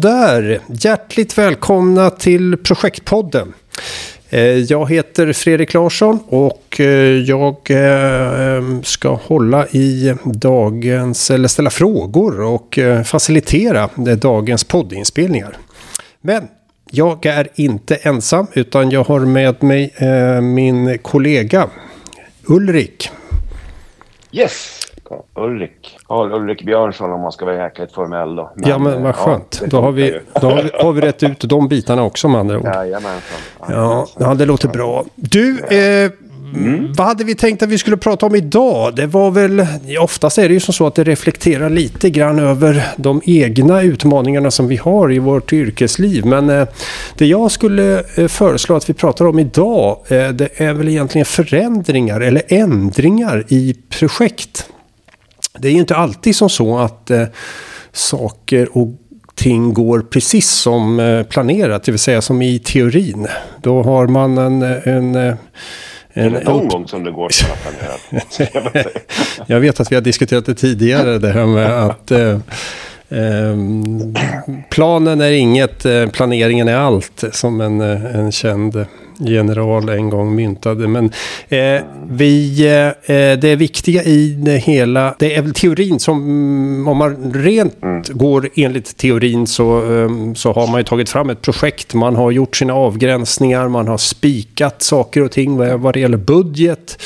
Sådär, hjärtligt välkomna till Projektpodden. Eh, jag heter Fredrik Larsson och eh, jag eh, ska hålla i dagens, eller ställa frågor och facilitera dagens poddinspelningar. Men jag är inte ensam utan jag har med mig min kollega Ulrik. Yes! Ulrik. Karl Ulrik Björnsson om man ska vara jäkligt formell då. Men, ja men vad skönt. Ja, då, har vi, då har vi, har vi rätt ut de bitarna också med andra ord. Jajamensan. Ja, ja, det låter bra. Du, eh, Mm. Vad hade vi tänkt att vi skulle prata om idag? Det var väl, oftast är det ju som så att det reflekterar lite grann över de egna utmaningarna som vi har i vårt yrkesliv. Men eh, det jag skulle eh, föreslå att vi pratar om idag, eh, det är väl egentligen förändringar eller ändringar i projekt. Det är ju inte alltid som så att eh, saker och ting går precis som eh, planerat, det vill säga som i teorin. Då har man en... en, eh, en, en någon gång som det går som planerat. jag vet att vi har diskuterat det tidigare, det här med att eh, Ehm, planen är inget, eh, planeringen är allt, som en, eh, en känd general en gång myntade. Men eh, vi, eh, det viktiga i det hela, det är väl teorin som, om man rent mm. går enligt teorin så, um, så har man ju tagit fram ett projekt. Man har gjort sina avgränsningar, man har spikat saker och ting vad, vad det gäller budget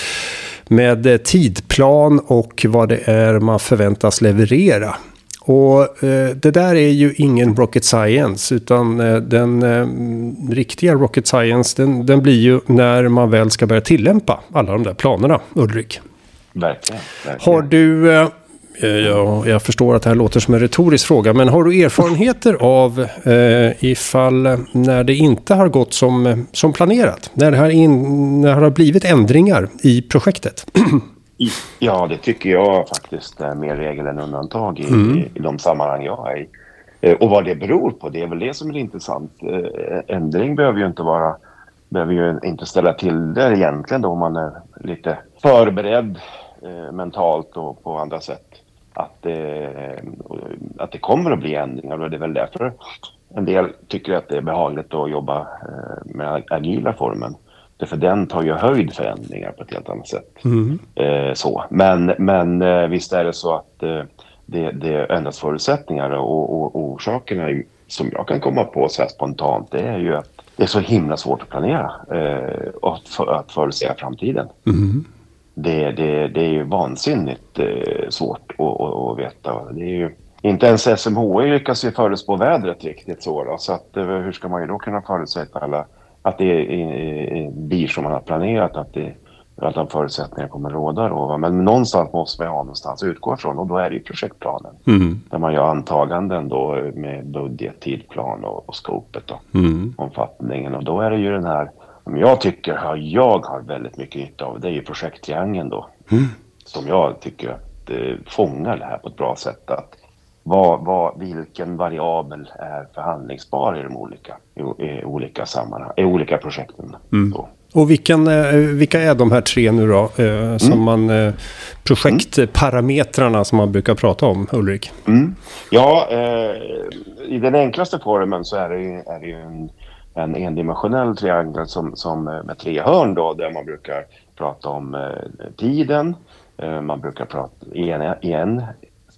med tidplan och vad det är man förväntas leverera. Och eh, det där är ju ingen rocket science utan eh, den eh, riktiga rocket science den, den, blir ju när man väl ska börja tillämpa alla de där planerna, Ulrik. Verkligen. verkligen. Har du, eh, eh, ja, jag förstår att det här låter som en retorisk fråga, men har du erfarenheter av eh, ifall när det inte har gått som, som planerat? När det, har in, när det har blivit ändringar i projektet? Ja, det tycker jag faktiskt är mer regel än undantag i, mm. i, de sammanhang jag är i. Eh, och vad det beror på, det är väl det som är intressant. Eh, ändring behöver ju inte vara behöver ju inte ställa till det egentligen då om man är lite förberedd eh, mentalt och på andra sätt. Att, eh, att det kommer att bli ändringar och det är väl därför en del tycker att det är behagligt att jobba eh, med agila formen. För den tar ju höjd förändringar på ett helt annat sätt. Mm. Eh, så. Men, men eh, visst är det så att eh, det, det ändras förutsättningar och, och, och orsakerna som jag kan komma på så här spontant det är ju att det är så himla svårt att planera eh, och att, för, att förutsäga framtiden. Mm. Det, det, det är ju vansinnigt eh, svårt att, att, att veta. Det är ju, inte ens SMHI lyckas ju förutspå vädret riktigt så. Då, så att, eh, hur ska man ju då kunna förutsätta alla att det blir som man har planerat, att, det, att de förutsättningarna kommer råda. Då. Men någonstans måste man ha någonstans att utgå ifrån och då är det ju projektplanen. Mm. Där man gör antaganden då med budget, tidplan och, och skopet då, mm. omfattningen. Och då är det ju den här, som jag tycker jag har väldigt mycket nytta av, det är ju projekttriangeln då. Mm. Som jag tycker att eh, fångar det här på ett bra sätt. Att vad, vad, vilken variabel är förhandlingsbar i de olika, i, i olika sammanhang, i olika projekten. Mm. Och vilken, eh, vilka är de här tre nu då? Eh, som mm. man, eh, projektparametrarna som man brukar prata om, Ulrik? Mm. Ja, eh, i den enklaste formen så är det ju, är det ju en, en endimensionell triangel som, som, med tre hörn då, där man brukar prata om eh, tiden, man brukar prata i en, i en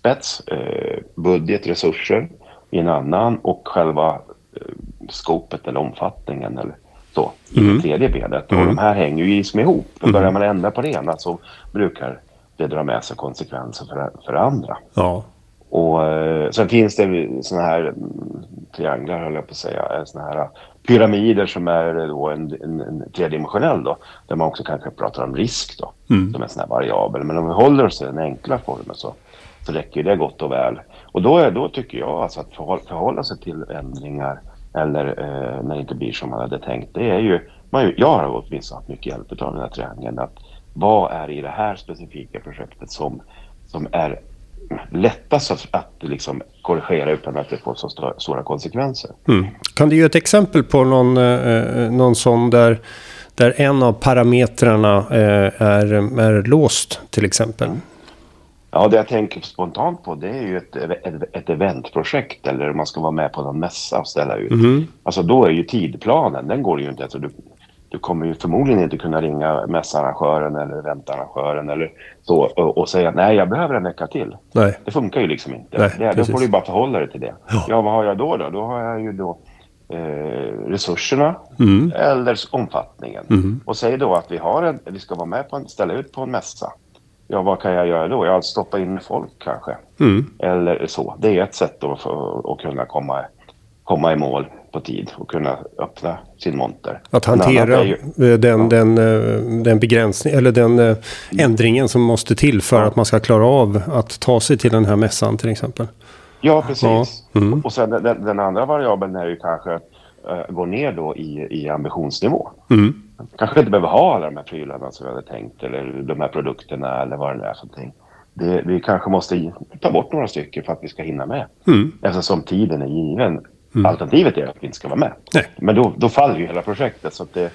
spets, eh, budget, resurser i en annan och själva eh, skopet eller omfattningen eller så i mm. det tredje benet. Mm. Och de här hänger ju som ihop. Och börjar mm. man ändra på det ena så brukar det dra med sig konsekvenser för, för andra. Ja. Och eh, sen finns det såna här mm, trianglar, höll jag på att säga, såna här pyramider som är då en, en, en tredimensionell då, där man också kanske pratar om risk då, mm. som en sån här variabel. Men om vi håller oss till den enkla formen så så räcker det gott och väl. Och då, är, då tycker jag alltså att förhålla sig till ändringar eller eh, när det inte blir som man hade tänkt. Det är ju, man, jag har åtminstone haft mycket hjälp av den här träningen. Att vad är i det här specifika projektet som, som är lättast att, att liksom korrigera utan att det får så stora, stora konsekvenser. Mm. Kan du ge ett exempel på någon, eh, eh någon sån där, där en av parametrarna eh, är, är låst till exempel? Mm. Ja, det jag tänker spontant på det är ju ett, ett, ett eventprojekt eller om man ska vara med på någon mässa och ställa ut. Mm. Alltså då är ju tidplanen, den går ju inte. Alltså, du, du kommer ju förmodligen inte kunna ringa mässarrangören eller eventarrangören eller så och, och säga nej, jag behöver en vecka till. Nej. Det funkar ju liksom inte. Nej, det, då får du bara förhålla dig till det. Ja. Ja, vad har jag då? Då, då har jag ju då eh, resurserna Mm. eller omfattningen. Mm. Och säg då att vi, har en, vi ska vara med på en, ställa ut på en mässa. Ja, vad kan jag göra då? Jag stoppa in folk kanske. Mm. Eller så. Det är ett sätt då för att kunna komma, komma i mål på tid och kunna öppna sin monter. Att hantera ju- den, Ja. den, eh, den begränsning eller den eh, ändringen som måste till för Ja. att man ska klara av att ta sig till den här mässan till exempel. Ja, precis. Ja, mm. Och sen den, den andra variabeln är ju kanske uh, gå ner då i, i ambitionsnivå. Mm. Kanske inte behöver ha alla de här prylarna som vi hade tänkt eller de här produkterna eller vad det nu är för någonting. Det, vi kanske måste ta bort några stycken för att vi ska hinna med. Mm. Eftersom tiden är given. Mm. Alternativet är att vi inte ska vara med. Nej. Men då, då faller ju hela projektet. Så att det,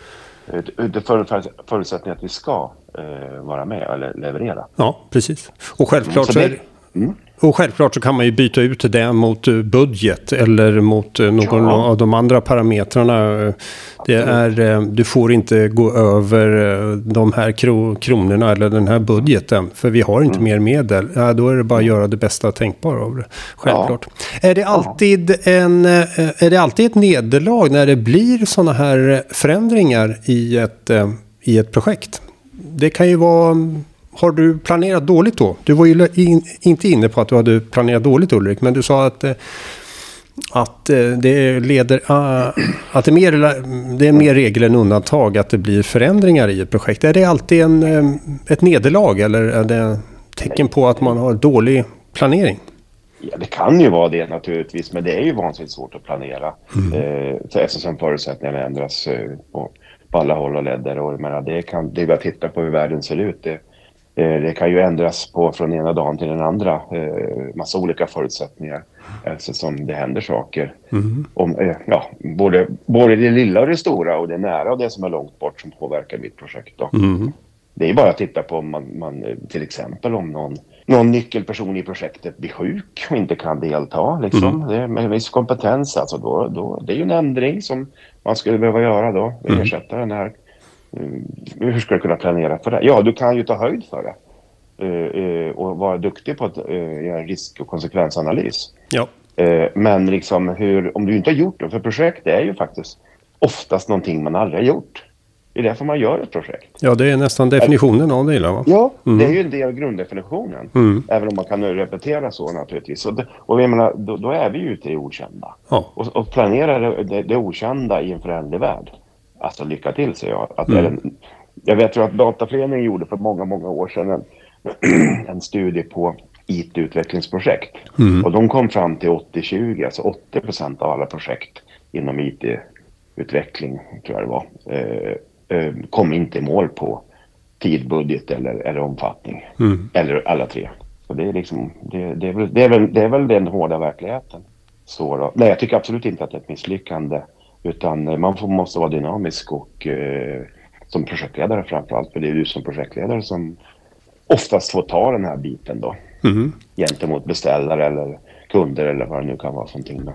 det för, för, förutsättningen att vi ska eh, vara med eller leverera. Ja, precis. Och självklart, Så så det- är, och självklart så kan man ju byta ut det mot eh, budget eller mot eh, någon Ja. av de andra parametrarna. Det är, eh, du får inte gå över de här kro, kronorna eller den här budgeten. För vi har inte mer medel. Ja, då är det bara att göra det bästa tänkbara av det. Självklart. Är, det alltid en, är det alltid ett nederlag när det blir sådana här förändringar i ett, i ett projekt? Det kan ju vara... Har du planerat dåligt då? Du var ju in, inte inne på att du hade planerat dåligt Ulrik, men du sa att, eh, att eh, det leder... ah, att det är, mer, det är mer regel än undantag att det blir förändringar i ett projekt. Är det alltid en, eh, ett nederlag eller är det tecken på att man har dålig planering? Ja, det kan ju vara det naturligtvis, men det är ju vansinnigt svårt att planera. Eh, för eftersom förutsättningarna ändras eh, på, på alla håll och ledder. Och, menar, det, kan, det är bara att titta på hur världen ser ut. Det, eh, det kan ju ändras på från ena dagen till den andra. Eh, massa olika förutsättningar eftersom det händer saker. Om, eh, ja, både, både det lilla och det stora och det nära och det som är långt bort som påverkar mitt projekt. Mm. Det är bara att titta på om man, man eh, till exempel om någon, någon nyckelperson i projektet blir sjuk och inte kan delta. Liksom. Det är med viss kompetens. Alltså då, då, det är ju en ändring som man skulle behöva göra då. Ersätta den här. Mm, hur ska du kunna planera för det? Ja, du kan ju ta höjd för det. Eh, eh, och vara duktig på att eh, göra risk och konsekvensanalys. Ja. Eh, men liksom hur, om du inte har gjort det, för projekt är ju faktiskt oftast någonting man aldrig har gjort. Det är därför man gör ett projekt. ja, det är nästan definitionen av det hela va? Ja, det är ju en del av grunddefinitionen. Mm. Även om man kan repetera så naturligtvis. Och, det, och jag menar, då, då är vi ju ute i okända. Ja. Och, och planera det, det, det okända i en föränderlig värld. Alltså lycka till säger jag. Att Mm. är en, jag vet ju att Dataföreningen gjorde för många, många år sedan en, en studie på IT-utvecklingsprojekt. Mm. Och de kom fram till 80-20, alltså 80 procent av alla projekt inom IT-utveckling, tror jag det var, eh, eh, kom inte i mål på tid, budget eller, eller omfattning. Mm. Eller alla tre. Så det är, liksom, det, det, är väl, det, är väl, det är väl den hårda verkligheten. Så då. Nej, jag tycker absolut inte att det är ett misslyckande. Utan eh, man får, måste vara dynamisk och eh, som projektledare framförallt. För det är du som projektledare som oftast får ta den här biten då. Mm. Gentemot beställare eller kunder eller vad det nu kan vara för någonting då.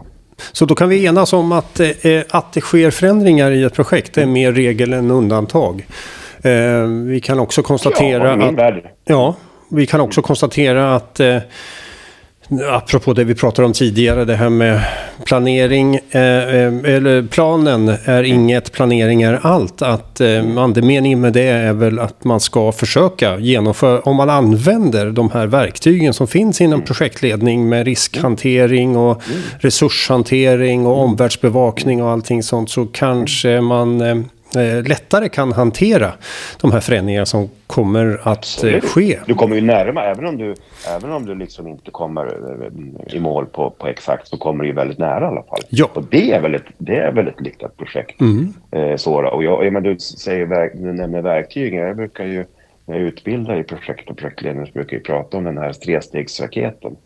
Så då kan vi enas om att, eh, att det sker förändringar i ett projekt. Det är mer regel än undantag. Eh, vi kan också konstatera ja, att... värld. Ja, vi kan också konstatera att eh, apropå det vi pratade om tidigare, det här med planering, eh, eh, eller planen är inget, planering är allt. Att eh, andemeningen med det är väl att man ska försöka genomföra, om man använder de här verktygen som finns inom projektledning med riskhantering och resurshantering och omvärldsbevakning och allting sånt så kanske man eh, lättare kan hantera de här förändringarna som kommer att eh, Absolut. ske. Du kommer ju närmare, även om du, även om du liksom inte kommer eh, i mål på, på exakt så kommer du ju väldigt nära i alla fall. Ja. Och det är väl ett, det är väl ett lyckat projekt. Mm. Eh, så, och jag, jag men du, säger, du nämner verktyg. Jag brukar ju, när jag utbildar i projekt och projektledning så brukar jag prata om den här trestegsraketen.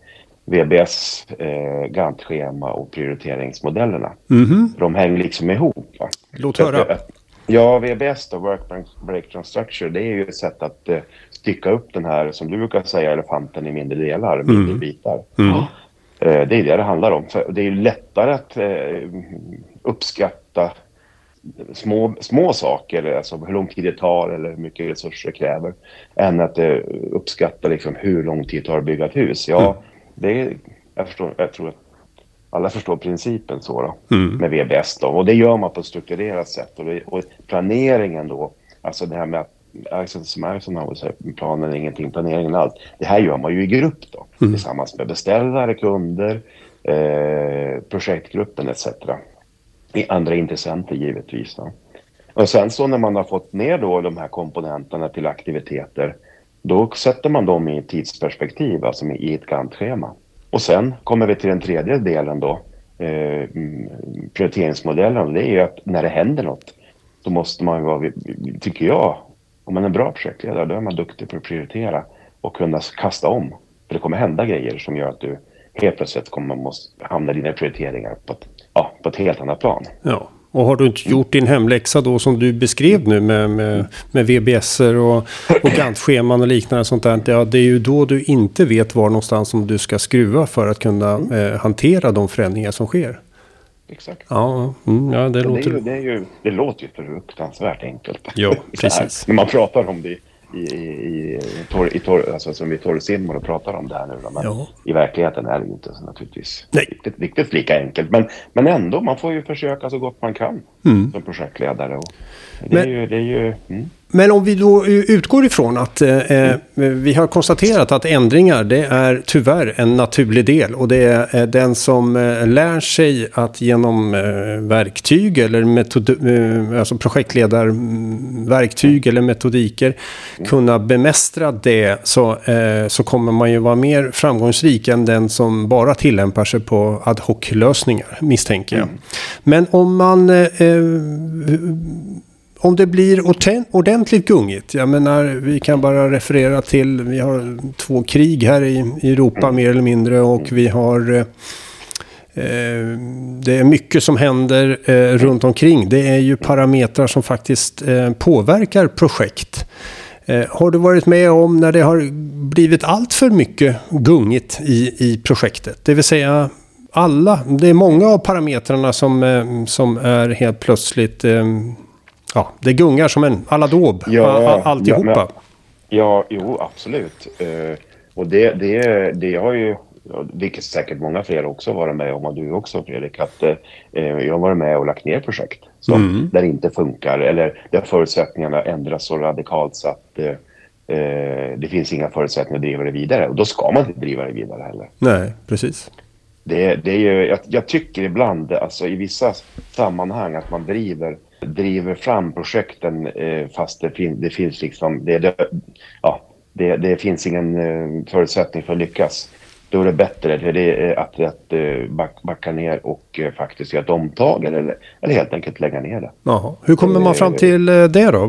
VBS, eh, Gantt-schema och prioriteringsmodellerna. Mhm. De hänger liksom ihop. Va? Låt höra. att- Ja, VBS då, Work Breakdown Structure, det är ju ett sätt att eh, stycka upp den här, som du brukar säga, elefanten i mindre delar, mindre mm. bitar. Mm. Eh, det är det det handlar om. För det är ju lättare att eh, uppskatta små, små saker, alltså hur lång tid det tar eller hur mycket resurser det kräver, än att eh, uppskatta liksom, hur lång tid det tar att bygga ett hus. Ja, mm. det är, jag, förstår, jag tror att alla förstår principen så då, mm. med VBS då. Och det gör man på ett strukturerat sätt. Och, det, och planeringen då, alltså det här med att som Eisenhower säger, planen är ingenting, planeringen är allt. Det här gör man ju i grupp då, mm. tillsammans med beställare, kunder, eh, projektgruppen etc. I andra intressenter givetvis. Då. Och sen så när man har fått ner då de här komponenterna till aktiviteter, då sätter man dem i tidsperspektiv, alltså i ett Gantt-schema. Och sen kommer vi till den tredje delen då, eh, prioriteringsmodellen. Det är ju att när det händer något, då måste man vara, tycker jag, om man är en bra projektledare, då är man duktig på att prioritera och kunna kasta om. För det kommer hända grejer som gör att du helt plötsligt kommer måste hamna dina prioriteringar på ett, ja, på ett helt annat plan. Ja, och har du inte gjort din hemläxa då som du beskrev nu med, med, med VBS och, och Gantt-scheman och liknande sånt där. Ja, det är ju då du inte vet var någonstans som du ska skruva för att kunna eh, hantera de förändringar som sker. Exakt. Ja, mm, ja det, låter... Det, ju, det, ju, det låter ju fruktansvärt enkelt. Ja, precis. När man pratar om det i, i, i, torr, i torr, alltså som vi torrsimmar och pratar om det här nu. Då, men ja. I verkligheten är det ju inte så naturligtvis Nej. Riktigt, riktigt lika enkelt. Men, men ändå, man får ju försöka så gott man kan mm. som projektledare. Och det, men, är ju, det är ju, mm. Men om vi då utgår ifrån att eh, eh, vi har konstaterat att ändringar det är tyvärr en naturlig del. Och det är eh, den som eh, lär sig att genom eh, verktyg eller metod, eh, alltså projektledarverktyg eller metodiker kunna bemästra det så, så kommer man ju vara mer framgångsrik än den som bara tillämpar sig på ad hoc-lösningar misstänker jag. Mm. Men om man om det blir ordentligt gungigt, jag menar vi kan bara referera till, vi har två krig här i, Europa mm. mer eller mindre och vi har eh, eh, det är mycket som händer eh, runt omkring. Det är ju parametrar som faktiskt påverkar projekt. Har du varit med om när det har blivit allt för mycket gungigt i, i projektet? Det vill säga alla, det är många av parametrarna som, som är helt plötsligt Ja, det gungar som en aladåb, ja, alltihopa. Ja, men, ja, jo, absolut. Uh, och det, det, det har ju, vilket säkert många fler också varit med om, och du också Fredrik, att uh, jag har varit med och lagt ner projekt som, mm. där det inte funkar eller där förutsättningarna ändras så radikalt så att uh, det finns inga förutsättningar att driva det vidare. Och då ska man inte driva det vidare heller. Nej, precis. Det, det är ju, jag, jag tycker ibland, alltså i vissa sammanhang, att man driver driver fram projekten eh, fast det, fin det finns liksom, det, det, ja, det, det finns ingen eh, förutsättning för att lyckas då är det bättre det att, att eh, backa ner och eh, faktiskt göra ett omtag eller, eller helt enkelt lägga ner det. Jaha. Hur kommer man fram till eh, det då?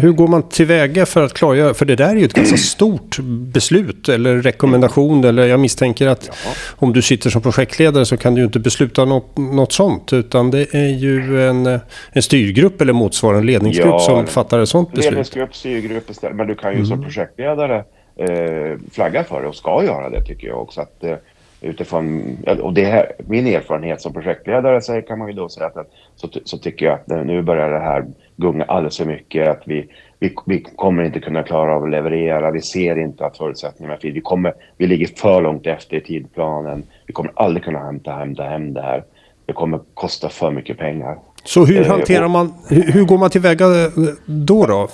hur går man tillväga för att klargöra? För det där är ju ett ganska stort beslut eller rekommendation. Eller jag misstänker att ja. om du sitter som projektledare så kan du inte besluta något, något sånt. Utan det är ju en, en styrgrupp eller motsvarande ledningsgrupp ja, som fattar ett sånt beslut. Ledningsgrupp, styrgrupp, men du kan ju mm. som projektledare eh, flaggar för det och ska göra det tycker jag också. Att, eh, utifrån, eh, och det här, min erfarenhet som projektledare så kan man ju då säga att så, så tycker jag att eh, nu börjar det här gunga alldeles för mycket. Att vi, vi, vi kommer inte kunna klara av att leverera. Vi ser inte att förutsättningarna finns. Vi, kommer, vi ligger för långt efter i tidplanen. Vi kommer aldrig kunna hämta, hämta hem det här. Det kommer kosta för mycket pengar. Så hur eh, hanterar man, hur går man tillväga då? då?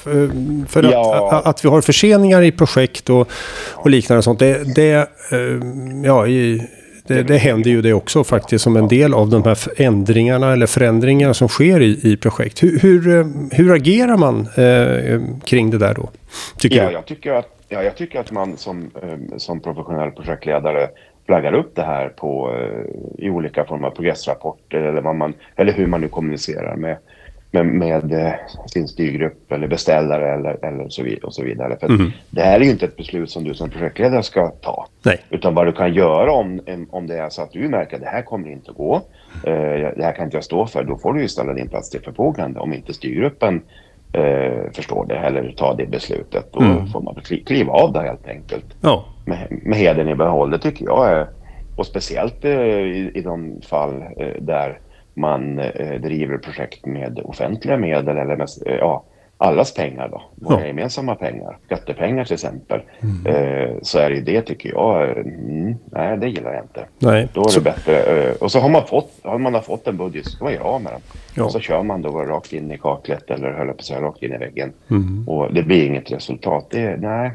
För ja. att, att, vi har förseningar i projekt och, och liknande sånt. Det, det, eh, ja, i, det, det händer ju det också faktiskt som en del av de här ändringarna eller förändringarna som sker i, i projekt. Hur, hur, eh, hur agerar man eh, kring det där då? Tycker ja, jag tycker att, ja, jag tycker att man som, som professionell projektledare flaggar upp det här på, eh, i olika former av progressrapporter eller, vad man, eller hur man nu kommunicerar med, med, med eh, sin styrgrupp eller beställare eller, eller så vidare. Och så vidare. För mm. Det här är ju inte ett beslut som du som projektledare ska ta. Nej. Utan vad du kan göra om, om det är så att du märker att det här kommer inte att gå. Eh, det här kan inte jag stå för. Då får du ju ställa din plats till förfogande. Om inte styrgruppen eh, förstår det eller tar det beslutet. Då mm. får man kliva av det helt enkelt. Ja. Med, med heden i behåll. Det tycker jag är... Och speciellt eh, i, i de fall eh, där man eh, driver projekt med offentliga medel eller med, eh, ja, allas pengar då, våra ja. gemensamma pengar, skattepengar till exempel, mm. eh, så är det ju det tycker jag, mm, nej det gillar jag inte. Nej. Då är så... det bättre, eh, och så har man fått, har man har fått en budget så ska man göra av med den. Ja. Och så kör man då rakt in i kaklet eller höll på att säga rakt in i väggen. Mm. Och det blir inget resultat, det, nej.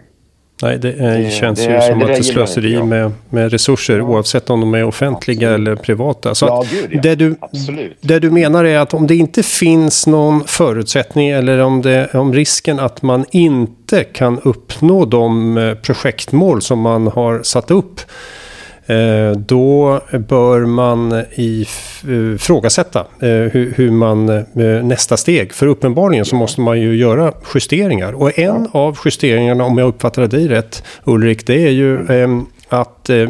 Nej, det, det känns det, ju som det, att det är slöseri med, med resurser ja. oavsett om de är offentliga Absolut. eller privata. Så ja, gud, ja. Det, du, Absolut. det du menar är att om det inte finns någon förutsättning eller om, det, om risken att man inte kan uppnå de eh, projektmål som man har satt upp Eh, då bör man ifrågasätta eh, hur man eh, nästa steg. För uppenbarligen så måste man ju göra justeringar. Och en av justeringarna, om jag uppfattar dig rätt Ulrik, det är ju att eh,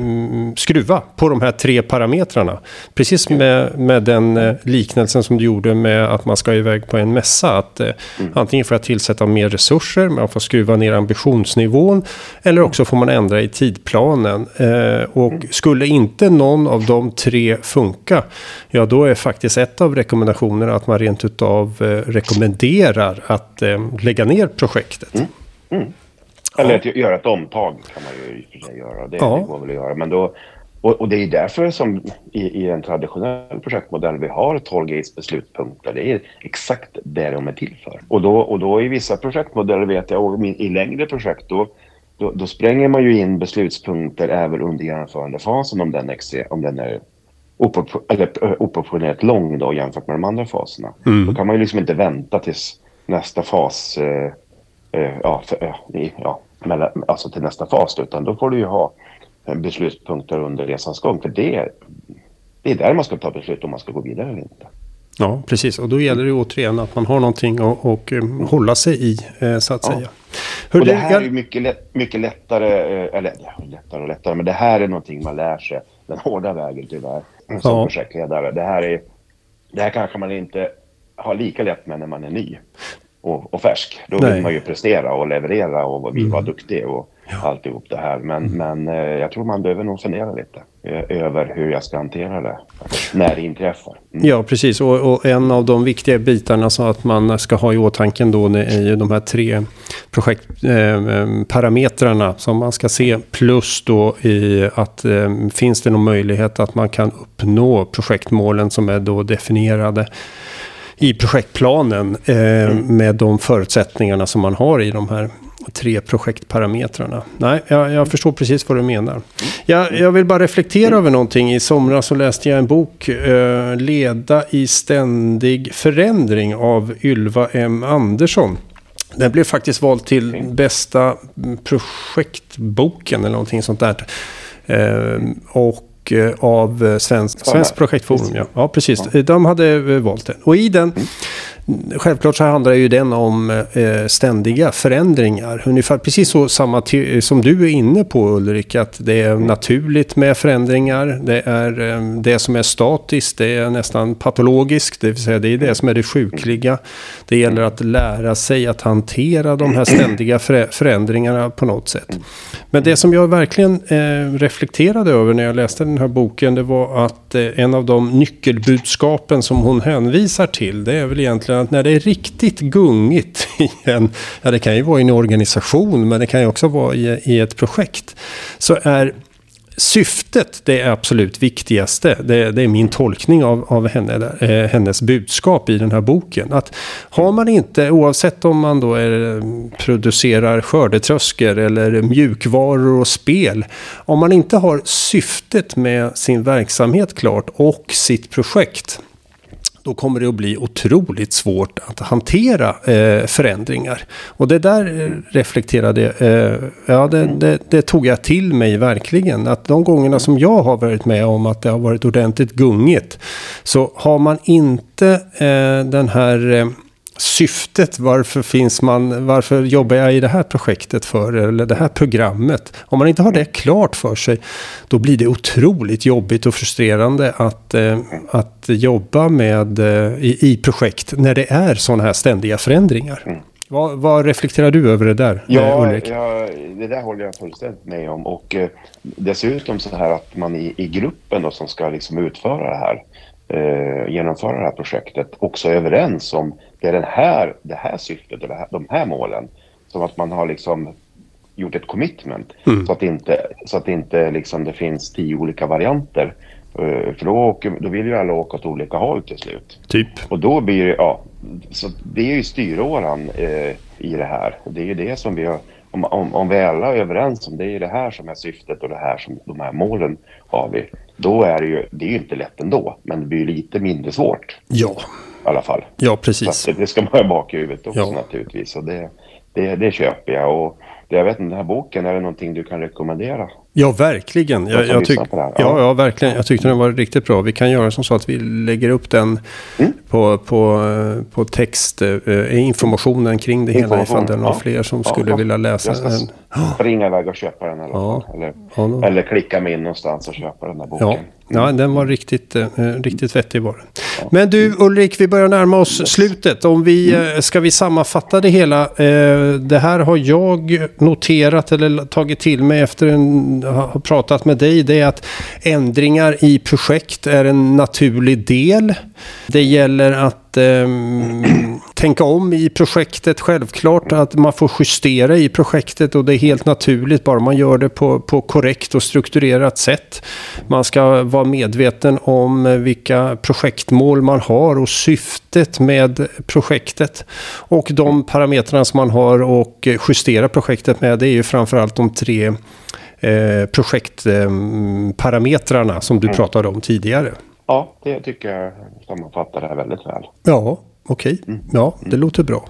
skruva på de här tre parametrarna. Precis med, med den eh, liknelsen som du gjorde med att man ska iväg på en mässa. Att eh, mm. antingen får jag tillsätta mer resurser, man får skruva ner ambitionsnivån. Eller också får man ändra i tidplanen. Eh, och mm. skulle inte någon av de tre funka, ja då är faktiskt ett av rekommendationerna att man rent utav eh, rekommenderar att eh, lägga ner projektet. Mm. mm. Eller att göra ett omtag kan man ju i och för sig göra. Det, ja. det går väl att göra. Men då, och, och, det är därför som i, i, en traditionell projektmodell vi har 12 gates beslutspunkter. Det är exakt det de är till för. Och då, och då i vissa projektmodeller vet jag, och i längre projekt då, då, då spränger man ju in beslutspunkter även under genomförandefasen om den, extra, om den är oproportionerligt lång då jämfört med de andra faserna. Mm. Då kan man ju liksom inte vänta tills nästa fas eh, eh, ja, för, eh, alltså till nästa fas. Utan då får du ju ha beslutspunkter under resans gång. För det, det är där man ska ta beslut om man ska gå vidare eller inte. Ja, precis. Och då gäller det återigen att man har någonting att och, um, hålla sig i, eh, så att ja. säga. Hur och det, det här är mycket, lätt, mycket lättare, eh, eller ja, lättare och lättare, men det här är någonting man lär sig den hårda vägen tyvärr som ja. projektledare. Det här, är, det här kanske man inte har lika lätt med när man är ny och, och färsk. Då Nej. vill man ju prestera och leverera och vill mm. vara duktig och ja. alltihop det här. Men, mm. men eh, jag tror man behöver nog fundera lite eh, över hur jag ska hantera det när det inträffar. Mm. Ja, precis. Och, och, en av de viktiga bitarna så att man ska ha i åtanke då är ju de här tre projektparametrarna eh, som man ska se. Plus då i att eh, finns det någon möjlighet att man kan uppnå projektmålen som är då definierade i projektplanen eh, mm. med de förutsättningarna som man har i de här tre projektparametrarna. Nej, jag, jag förstår precis vad du menar. Jag, jag vill bara reflektera mm. över någonting. I somras så läste jag en bok, eh, Leda i ständig förändring av Ylva M. Andersson. Den blev faktiskt vald till bästa projektboken eller någonting sånt där. Eh, och Eh, av eh, Svensk, Svensk Projektforum. Ja. ja, precis. De hade eh, valt den. Och i den mm. Självklart så handlar ju den om eh, ständiga förändringar. Ungefär precis så samma som du är inne på Ulrik. Att det är naturligt med förändringar. Det är eh, det som är statiskt. Det är nästan patologiskt. Det vill säga det är det som är det sjukliga. Det gäller att lära sig att hantera de här ständiga förändringarna på något sätt. Men det som jag verkligen eh, reflekterade över när jag läste den här boken. Det var att en av de nyckelbudskapen som hon hänvisar till. Det är väl egentligen att när det är riktigt gungigt i en, ja det kan ju vara i en organisation men det kan ju också vara i, i ett projekt. Så är syftet det är absolut viktigaste. Det, det är min tolkning av, av henne, eh, hennes budskap i den här boken. Att har man inte, oavsett om man då är, producerar skördetröskor eller mjukvaror och spel. Om man inte har syftet med sin verksamhet klart och sitt projekt då kommer det att bli otroligt svårt att hantera eh, förändringar. Och det där eh, reflekterade, eh, ja det, det, det, tog jag till mig verkligen. Att de gångerna som jag har varit med om att det har varit ordentligt gungigt, så har man inte eh, den här eh, syftet. Varför, finns man, varför jobbar jag i det här projektet för? Eller det här programmet. Om man inte har det klart för sig. Då blir det otroligt jobbigt och frustrerande att, eh, att jobba med eh, i, i projekt. När det är sådana här ständiga förändringar. Mm. Vad, vad, reflekterar du över det där, ja, Ulrik? Ja, det där håller jag fullständigt med om. Och eh, dessutom så här att man i, i gruppen då, som ska liksom utföra det här, eh, genomföra det här projektet, också överens om det är den här, det här syftet och här, de här målen. Som att man har liksom gjort ett commitment. Mm. Så att inte, så att inte liksom det finns tio olika varianter. Uh, för då, åker, då vill ju alla åka åt olika håll till slut. Typ. Och då blir det, ja, så det är ju styråran uh, i det här. Och det är ju det som vi har, om, om, om vi alla är överens om det är det här som är syftet och det här som de här målen har vi. Då är det ju, det är ju inte lätt ändå, men det blir lite mindre svårt. Ja. I alla fall. Ja, precis. Det, det, ska man ha bak i huvudet också ja. naturligtvis. Och det, det, det köper jag. Och jag vet inte, den här boken, är det någonting du kan rekommendera? Ja, verkligen. Jag, jag tyck, ja. ja. Verkligen. Jag tyckte den var riktigt bra. Vi kan göra som så att vi lägger upp den mm. på, på, på text, eh, informationen kring det hela ifall det är några ja. fler som ja, skulle vilja läsa den. Springa iväg och köpa den eller, eller, eller klicka mig in någonstans och köpa den här boken. Ja, Ja, den var riktigt, eh, riktigt vettig var den. Men du Ulrik, vi börjar närma oss slutet. Om vi, eh, ska vi sammanfatta det hela? Eh, det här har jag noterat eller tagit till mig efter att ha pratat med dig. Det är att ändringar i projekt är en naturlig del. Det gäller att eh, tänka om i projektet. Självklart att man får justera i projektet och det är helt naturligt bara man gör det på, på korrekt och strukturerat sätt. Man ska vara medveten om vilka projektmål man har och syftet med projektet. Och de parametrarna som man har och justera projektet med det är ju framförallt de tre eh, projektparametrarna eh, som du mm. pratade om tidigare. Ja, det tycker jag sammanfattar det här väldigt väl. Ja, okej. Okay. Mm. Ja, det mm. låter bra.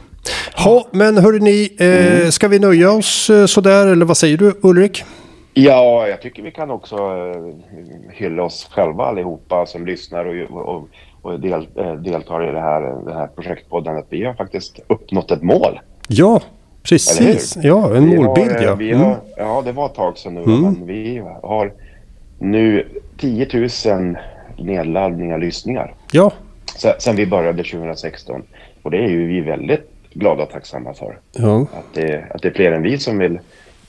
Ja, men hörni, ni, eh, mm. ska vi nöja oss eh, sådär eller vad säger du Ulrik? Ja, jag tycker vi kan också eh, hylla oss själva allihopa som lyssnar och, och, och del, eh, deltar i det här, det här projektpodden. Att vi har faktiskt uppnått ett mål. Ja, precis. Ja, en vi målbild har, ja. Vi har, mm. Ja, det var ett tag sedan nu. Mm. Men vi har nu 10 000 nedladdningar, lyssningar. Ja. Sen vi började 2016. Och det är ju vi väldigt glada och tacksamma för. Ja. Att, det, att det är fler än vi som vill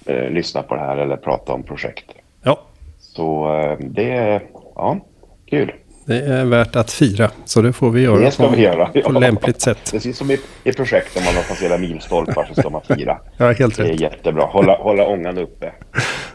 eh, lyssna på det här eller prata om projekt. Ja. Så eh, det är, ja, kul. Det är värt att fira, så det får vi göra det ska på, vi göra. på ja. lämpligt sätt. Precis som i, i projekt om man har passerat milstolpar så ska man fira. ja, helt det är rätt. jättebra. Hålla, hålla ångan uppe.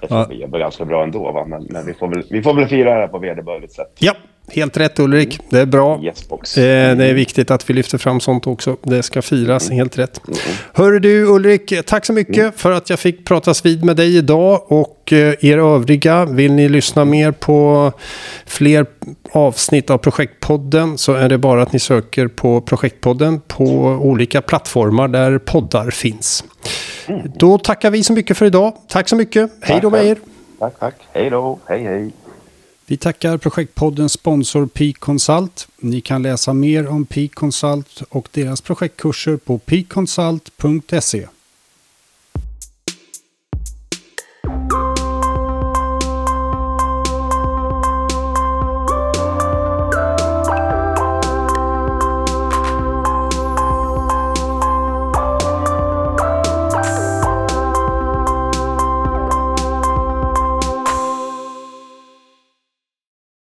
Det tror ja. vi jobbar ganska bra ändå, va? men, men vi, får väl, vi får väl fira det här på vederbörligt sätt. Ja, Helt rätt Ulrik, det är bra. Yes, eh, det är viktigt att vi lyfter fram sånt också. Det ska firas, mm. helt rätt. Mm. Hör du Ulrik, tack så mycket mm. för att jag fick pratas vid med dig idag. Och eh, er övriga, vill ni lyssna mer på fler avsnitt av Projektpodden så är det bara att ni söker på Projektpodden på olika plattformar där poddar finns. Mm. Då tackar vi så mycket för idag. Tack så mycket. Hej då med er. Tack, tack. Hej då. Hej, hej. Vi tackar projektpoddens sponsor Peak Consult. Ni kan läsa mer om Peak Consult och deras projektkurser på peakconsult.se.